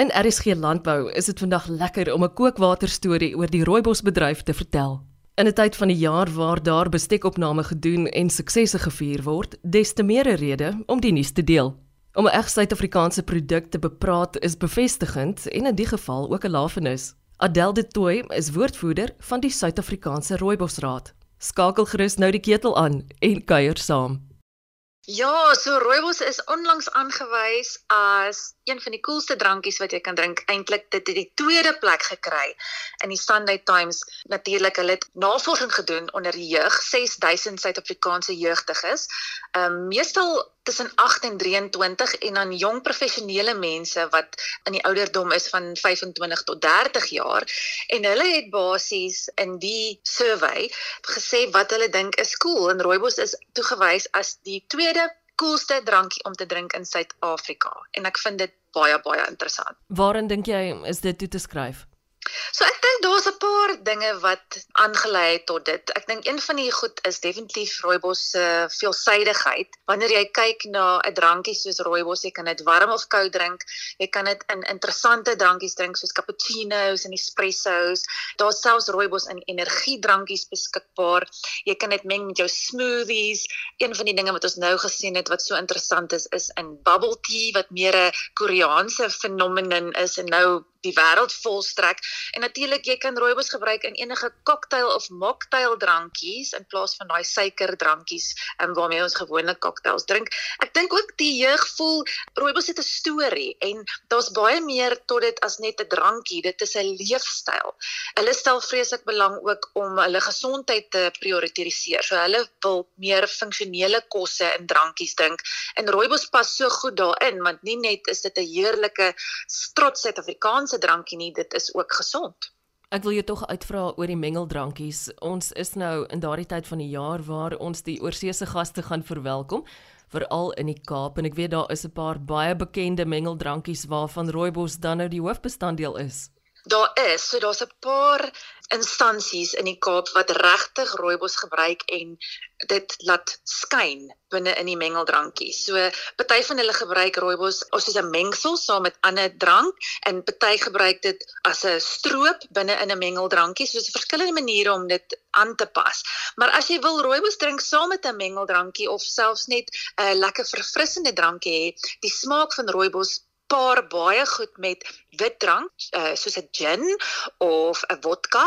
In RSG Landbou is dit vandag lekker om 'n kookwater-storie oor die rooibosbedryf te vertel. In 'n tyd van die jaar waar daar bestekopname gedoen en suksesse gevier word, des te meer rede om die nuus te deel. Om 'n reg Suid-Afrikaanse produk te bepraat is bevestigend en in die geval ook 'n lafenis. Adel de Tooi is woordvoerder van die Suid-Afrikaanse Rooibosraad. Skakel gerus nou die ketel aan en kuier saam. Ja, so rooibos is onlangs aangewys as een van die coolste drankies wat jy kan drink. Eintlik dit het die tweede plek gekry in die Sunday Times. Natuurlik hulle het navorsing gedoen onder die jeug, 6000 Suid-Afrikaanse jeugdiges. Ehm um, meestal tussen 8 en 23 en dan jong professionele mense wat in die ouderdom is van 25 tot 30 jaar en hulle het basies in die survey gesê wat hulle dink is cool en rooibos is toegewys as die tweede coolste drankie om te drink in Suid-Afrika en ek vind dit baie baie interessant. Waarin dink jy is dit toe te skryf? So ek dink daar's 'n paar dinge wat aangelei het tot dit. Ek dink een van die goed is definitief rooibos se uh, veelsidigheid. Wanneer jy kyk na 'n drankie soos rooibos, jy kan dit warm of koud drink. Jy kan dit in interessante drankies drink soos cappuccino's en espresso's. Daar's selfs rooibos in energiedrankies beskikbaar. Jy kan dit meng met jou smoothies. Een van die dinge wat ons nou gesien het wat so interessant is, is in bubble tea wat meer 'n Koreaanse fenomeen is en nou die wêreld volstrek. En natuurlik jy kan rooibos gebruik in enige cocktail of mocktail drankies in plaas van daai suikerdrankies um, waarmee ons gewoonlik cocktails drink. Ek dink ook die jeug voel rooibos het 'n storie en daar's baie meer tot dit as net 'n drankie. Dit is 'n leefstyl. Hulle stel vreeslik belang ook om hulle gesondheid te prioritiseer. So hulle wil meer funksionele kosse in drankies drink. En rooibos pas so goed daarin want nie net is dit 'n heerlike trots Suid-Afrikaans se drankie nie, dit is ook gesond. Ek wil jou tog uitvra oor die mengeldrankies. Ons is nou in daardie tyd van die jaar waar ons die oorseese gaste gaan verwelkom, veral in die Kaap en ek weet daar is 'n paar baie bekende mengeldrankies waarvan rooibos dan nou die hoofbestanddeel is. Daar is, so daar's 'n paar instansies in die Kaap wat regtig rooibos gebruik en dit laat skyn binne in die mengeldrankie. So party van hulle gebruik rooibos as 'n mengsel saam met ander drank en party gebruik dit as 'n stroop binne in 'n mengeldrankie. So dis verskillende maniere om dit aan te pas. Maar as jy wil rooibos drink saam met 'n mengeldrankie of selfs net 'n lekker verfrissende drankie hê, die smaak van rooibos paar baie goed met wit drank uh, soos 'n gin of 'n vodka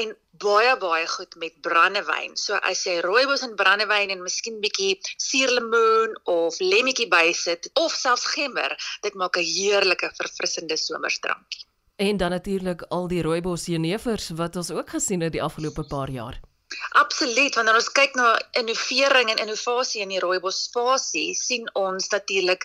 en baie baie goed met brandewyn. So as jy rooibos en brandewyn en miskien bietjie suurlemoen of lemmetjie bysit of selfs gember, dit maak 'n heerlike verfrissende somersdrankie. En dan natuurlik al die rooibos jenevers wat ons ook gesien het die afgelope paar jaar. Absoluut, wanneer ons kyk na innovering en innovasie in die rooibos spasie, sien ons natuurlik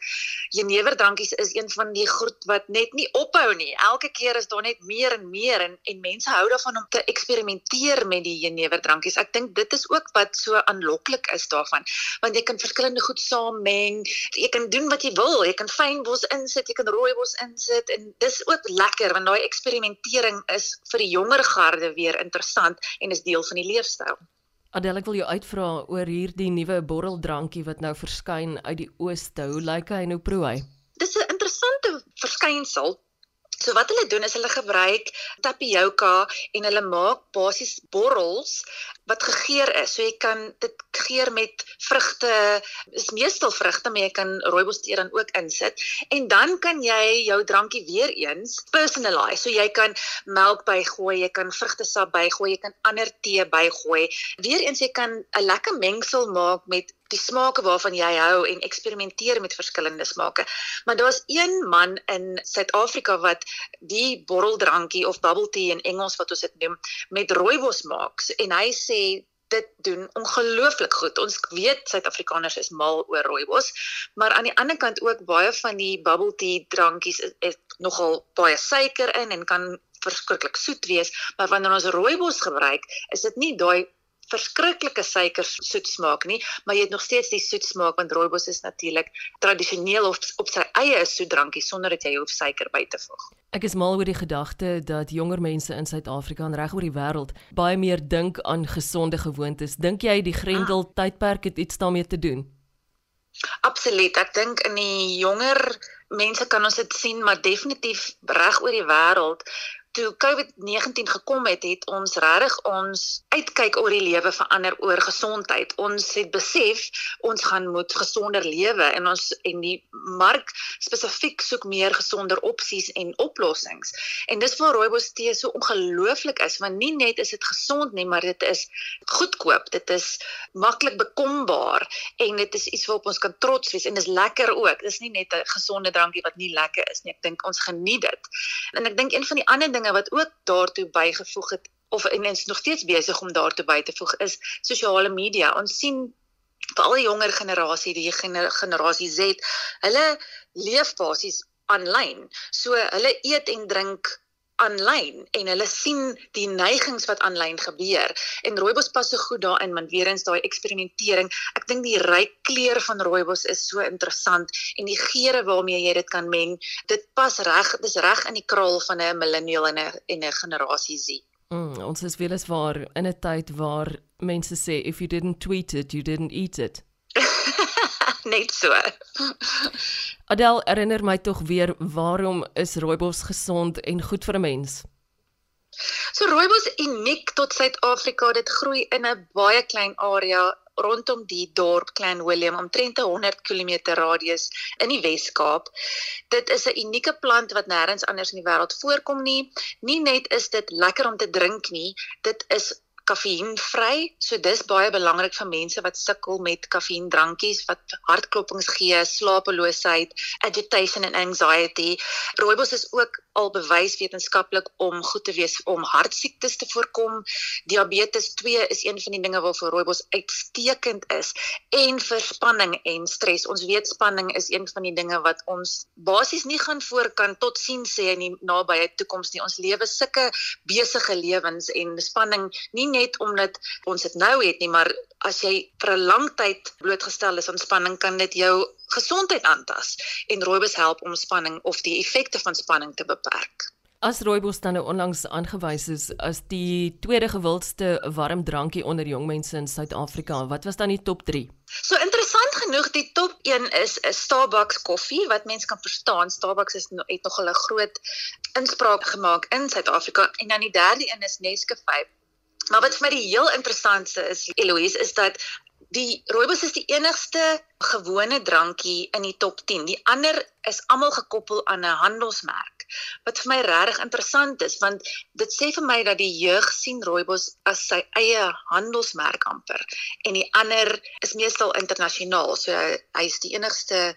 jeneverdrankies is een van die goed wat net nie ophou nie. Elke keer is daar net meer en meer en en mense hou daarvan om te eksperimenteer met die jeneverdrankies. Ek dink dit is ook wat so aanloklik is daarvan, want jy kan verskillende goed saam meng. Jy kan doen wat jy wil. Jy kan fynbos insit, jy kan rooibos insit en dis ook lekker want daai eksperimentering is vir die jonger garde weer interessant en is deel van die leefstyl styl. Adel, ek wil jou uitvra oor hierdie nuwe borreldrankie wat nou verskyn uit die ooste. Hoe lyk hy en hoe proe hy? Dis 'n interessante verskynsel. So wat hulle doen is hulle gebruik tapioka en hulle maak basies borrels wat gegeur is. So jy kan dit geur met vrugte, is meestal vrugte, maar jy kan rooibostee dan ook insit en dan kan jy jou drankie weer eens personalize. So jy kan melk bygooi, jy kan vrugtesap bygooi, jy kan ander tee bygooi. Weereens jy kan 'n lekker mengsel maak met die smake waarvan jy hou en eksperimenteer met verskillende smake. Maar daar's een man in Suid-Afrika wat die borreldrankie of bubble tea in Engels wat ons dit noem met rooibos maak en hy sê dit doen ongelooflik goed. Ons weet Suid-Afrikaners is mal oor rooibos, maar aan die ander kant ook baie van die bubble tea drankies het, het nogal baie suiker in en kan verskriklik soet wees, maar wanneer ons rooibos gebruik, is dit nie daai verskriklike suiker soet smaak nie, maar jy het nog steeds die soet smaak want rooibos is natuurlik tradisioneel op, op sy eie soetdrankie sonder dat jy hoef suiker by te voeg. Ek is mal oor die gedagte dat jonger mense in Suid-Afrika en reg oor die wêreld baie meer dink aan gesonde gewoontes. Dink jy die Grendel ah. tydperk het iets daarmee te doen? Absoluut. Ek dink in die jonger mense kan ons dit sien, maar definitief reg oor die wêreld toe COVID-19 gekom het, het ons regtig ons uitkyk oor die lewe verander oor gesondheid. Ons het besef ons gaan moet gesonder lewe en ons en die mark spesifiek soek meer gesonder opsies en oplossings. En dis waar rooibos tee so ongelooflik is, want nie net is dit gesond nie, maar dit is goedkoop. Dit is maklik bekombaar en dit is iets waarop ons kan trots wees en dis lekker ook. Dis nie net 'n gesonde drankie wat nie lekker is nie. Ek dink ons geniet dit. En ek dink een van die ander dinge wat ook daartoe bygevoeg het of en is nog steeds besig om daartoe by te voeg is sosiale media. Ons sien veral die jonger generasie, die gener generasie Z, hulle leef basies aanlyn. So hulle eet en drink aanlyn en hulle sien die neigings wat aanlyn gebeur. En rooibos pas so goed daarin want weer eens daai eksperimentering ek dink die ryk kleur van rooibos is so interessant en die geure waarmee jy dit kan meng dit pas reg dis reg in die kraal van 'n millennial en 'n en 'n generasie Z. Mm, ons is weles waar in 'n tyd waar mense sê if you didn't tweet it you didn't eat it net so. Adel herinner my tog weer waarom is rooibos gesond en goed vir 'n mens? So rooibos uniek tot Suid-Afrika. Dit groei in 'n baie klein area rondom die dorp Klein Willem omtrent 'n 100 km radius in die Wes-Kaap. Dit is 'n unieke plant wat nêrens anders in die wêreld voorkom nie. Nie net is dit lekker om te drink nie, dit is kafeïnvry. So dis baie belangrik vir mense wat sukkel met kafeïndrankies wat hartklopings gee, slapeloosheid, agitation and anxiety. Rooibos is ook al bewys wetenskaplik om goed te wees om hartsiektes te voorkom. Diabetes 2 is een van die dinge waarvoor rooibos uitstekend is en vir spanning en stres. Ons weet spanning is een van die dinge wat ons basies nie gaan voorkan tot sien sê in die nabye toekoms nie. Ons lewe sulke besige lewens en spanning nie net omdat ons dit nou het nie, maar as jy vir 'n lang tyd blootgestel is aan spanning, kan dit jou gesondheid aantas en rooibos help om spanning of die effekte van spanning te beperk. As rooibos dan nou onlangs aangewys is as die tweede gewildste warm drankie onder jong mense in Suid-Afrika, wat was dan die top 3? So interessant genoeg, die top 1 is 'n Starbucks koffie wat mense kan verstaan. Starbucks is het nog 'n groot inspraak gemaak in Suid-Afrika en dan die derde een is Nescafe. Maar wat vir my die heel interessantste is, Eloise, is dat die rooibos is die enigste gewone drankie in die top 10. Die ander is almal gekoppel aan 'n handelsmerk. Wat vir my regtig interessant is, want dit sê vir my dat die jeug sien rooibos as sy eie handelsmerk amper en die ander is meestal internasionaal. So hy is die enigste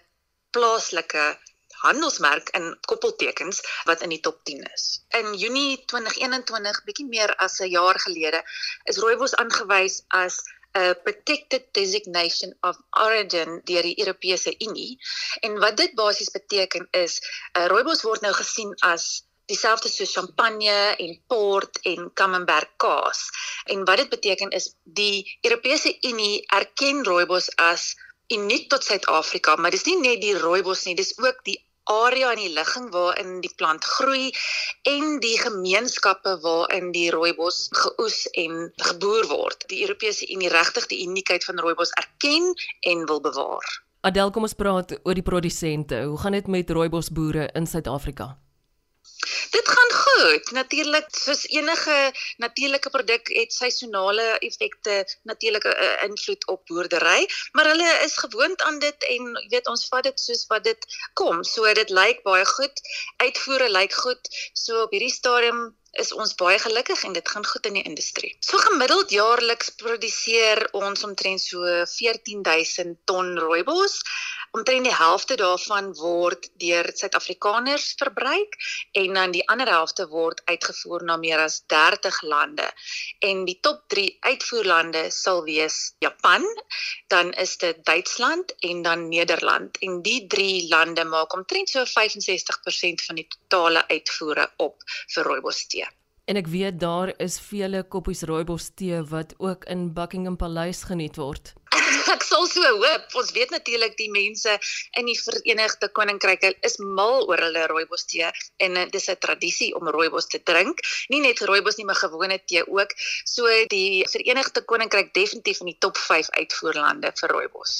plaaslike handelsmerk in koppeltekens wat in die top 10 is. In Junie 2021, bietjie meer as 'n jaar gelede, is rooibos aangewys as 'n protected designation of origin deur die Europese Unie. En wat dit basies beteken is, uh, rooibos word nou gesien as dieselfde soos champagne en port en camembert kaas. En wat dit beteken is die Europese Unie erken rooibos as uniek tot Suid-Afrika, maar dis nie net die rooibos nie, dis ook die area in die ligging waarin die plant groei en die gemeenskappe waarin die rooibos geoes en geboer word. Die Europese Unie regtig die uniekheid van rooibos erken en wil bewaar. Adel, kom ons praat oor die produsente. Hoe gaan dit met rooibosboere in Suid-Afrika? Dit gaan goed. Natuurlik soos enige natuurlike produk het seisonale effekte natuurlike uh, invloed op boerdery, maar hulle is gewoond aan dit en jy weet ons vat dit soos wat dit kom. So dit lyk baie goed. Uitvoere lyk goed. So op hierdie stadium is ons baie gelukkig en dit gaan goed in die industrie. So gemiddeld jaarliks produseer ons omtrent so 14000 ton rooibos. Omtrent die helfte daarvan word deur Suid-Afrikaners verbruik en dan die ander helfte word uitgevoer na meer as 30 lande. En die top 3 uitvoerlande sal wees Japan, dan is dit Duitsland en dan Nederland. En die drie lande maak omtrent so 65% van die totale uitvoere op vir rooibos tee. En ek weet daar is vele koppies rooibos tee wat ook in Buckingham Paleis geniet word. ek sal so hoop. Ons weet natuurlik die mense in die Verenigde Koninkryk is mal oor hulle rooibos tee en dit is 'n tradisie om rooibos te drink. Nie net rooibos nie, maar gewone tee ook. So die Verenigde Koninkryk definitief in die top 5 uitvoerlande vir rooibos.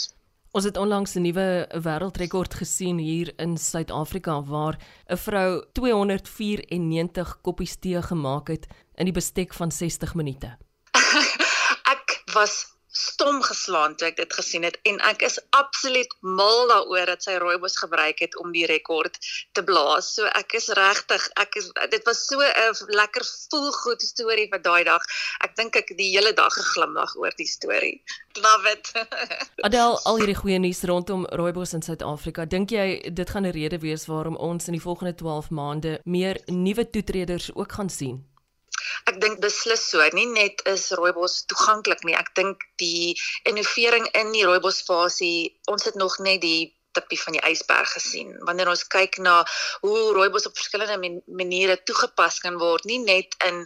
Ons het onlangs 'n nuwe wêreldrekord gesien hier in Suid-Afrika waar 'n vrou 294 koppies tee gemaak het in die bestek van 60 minute. ek was stom geslaan toe ek dit gesien het en ek is absoluut mal daaroor dat sy rooibos gebruik het om die rekord te blaas. So ek is regtig, ek is dit was so 'n lekker voel goed storie vir daai dag. Ek dink ek die hele dag geglimlag oor die storie. Love it. Adel, al hierdie goeie nuus rondom rooibos in Suid-Afrika, dink jy dit gaan 'n rede wees waarom ons in die volgende 12 maande meer nuwe toetreders ook gaan sien? Ek dink beslis so. Nie net is rooibos toeganklik nie. Ek dink die innovering in die rooibosfasie, ons het nog net die tipie van die ysberg gesien. Wanneer ons kyk na hoe rooibos op verskillende maniere toegepas kan word, nie net in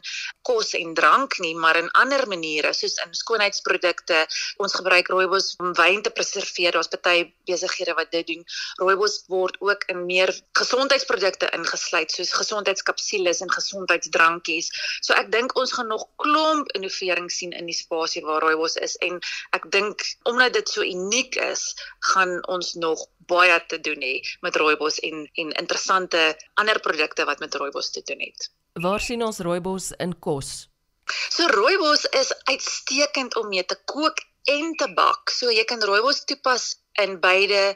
kos en drank nie, maar in ander maniere soos in skoonheidsprodukte. Ons gebruik rooibos om wyn te preserveer. Daar's baie besighede wat dit doen. Rooibos word ook in meer gesondheidsprodukte ingesluit soos gesondheidskapsules en gesondheidsdrankies. So ek dink ons gaan nog klomp innovering sien in die spasie waar rooibos is en ek dink omdat dit so uniek is, gaan ons nog baie te doen hê met rooibos en en interessante ander produkte wat met rooibos te doen het. Waar sien ons rooibos in kos? So rooibos is uitstekend om mee te kook en te bak. So jy kan rooibos toepas in beide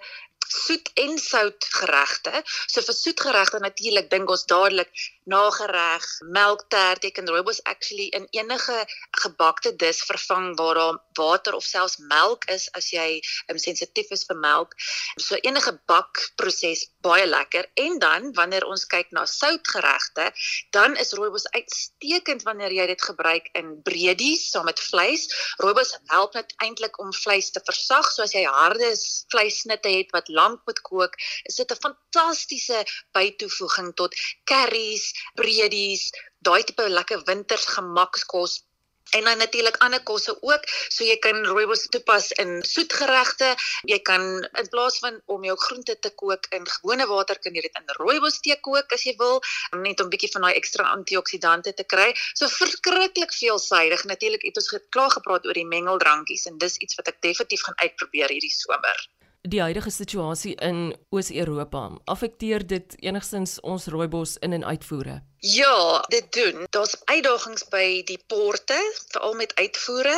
soet en sout geregte. So vir soet geregte natuurlik dink ons dadelik nagereg, melktert, jy kan rooibos actually in enige gebakte dis vervang waar daar water of selfs melk is as jy um, sensitief is vir melk. So enige bakproses baie lekker. En dan wanneer ons kyk na soutgeregte, dan is rooibos uitstekend wanneer jy dit gebruik in breedies saam met vleis. Rooibos help net eintlik om vleis te versag, so as jy harde vleissnitte het wat lank moet kook, is dit 'n fantastiese bytoevoeging tot curries breedies, daai tipe lekker winters gemakskos en dan natuurlik ander kosse ook. So jy kan rooibos toepas in soetgeregte. Jy kan in plaas van om jou groente te kook in gewone water kan jy dit in rooibos tee kook as jy wil, net om 'n bietjie van daai ekstra antioksidante te kry. So verskriklik veelsidig. Natuurlik het ons geklaar gepraat oor die mengeldrankies en dis iets wat ek definitief gaan uitprobeer hierdie somer die huidige situasie in Oos-Europa affekteer dit enigstens ons rooibos in en uitvoere? Ja, dit doen. Daar's uitdagings by die porte, veral met uitvoere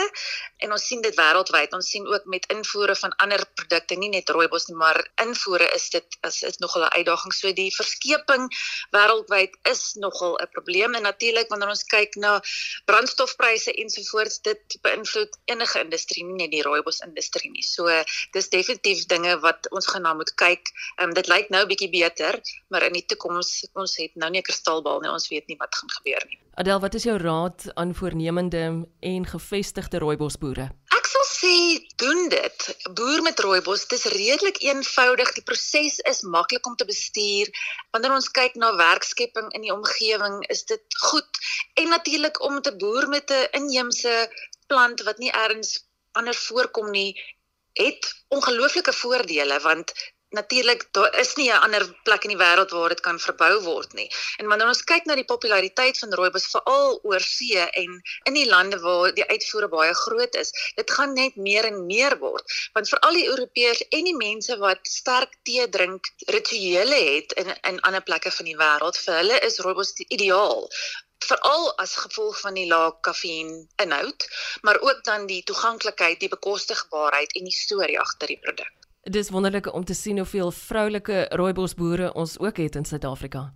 en ons sien dit wêreldwyd. Ons sien ook met invoere van ander produkte, nie net rooibos nie, maar invoere is dit is is nogal 'n uitdaging. So die verskeping wêreldwyd is nogal 'n probleem en natuurlik wanneer ons kyk na brandstofpryse ensovoorts, dit beïnvloed enige industrie, nie net die rooibos industrie nie. So dis definitief dinge wat ons gaan na moet kyk. Um, dit lyk nou bietjie beter, maar in die toekoms ons het nou nie 'n kristalbal nie ons weet nie wat gaan gebeur nie. Adel, wat is jou raad aan voornemende en gevestigde rooibosboere? Ek sal sê doen dit. Boer met rooibos, dit is redelik eenvoudig. Die proses is maklik om te bestuur. Wanneer ons kyk na werkskepping in die omgewing, is dit goed. En natuurlik om te boer met 'n inheemse plant wat nie elders anders voorkom nie, het ongelooflike voordele want natuurlik daar is nie 'n ander plek in die wêreld waar dit kan verbou word nie. En wanneer ons kyk na die populariteit van rooibos veral oor see en in die lande waar die uitvoere baie groot is, dit gaan net meer en meer word. Want vir al die Europeërs en die mense wat sterk tee drink, rituele het in in ander plekke van die wêreld, vir hulle is rooibos ideaal veral as gevolg van die lae kafeïn inhoud, maar ook dan die toeganklikheid, die bekostigbaarheid en die storie agter die produk. Dis wonderlik om te sien hoeveel vroulike rooibosboere ons ook het in Suid-Afrika.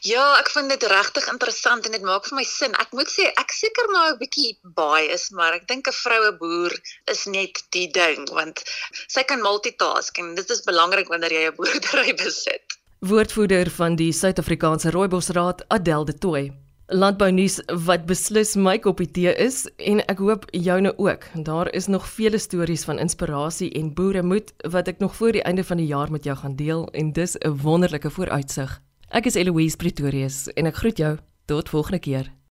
Ja, ek vind dit regtig interessant en dit maak vir my sin. Ek moet sê ek seker maar 'n bietjie bias, maar ek dink 'n vroue boer is net die ding want sy kan multitask en dit is belangrik wanneer jy 'n boerdery besit. Woordvoerder van die Suid-Afrikaanse Rooibosraad, Adelle de Tooy landbounuus wat beslis my koppie tee is en ek hoop joune ook. Daar is nog vele stories van inspirasie en boeremoed wat ek nog voor die einde van die jaar met jou gaan deel en dis 'n wonderlike vooruitsig. Ek is Eloise Pretorius en ek groet jou tot volgende keer.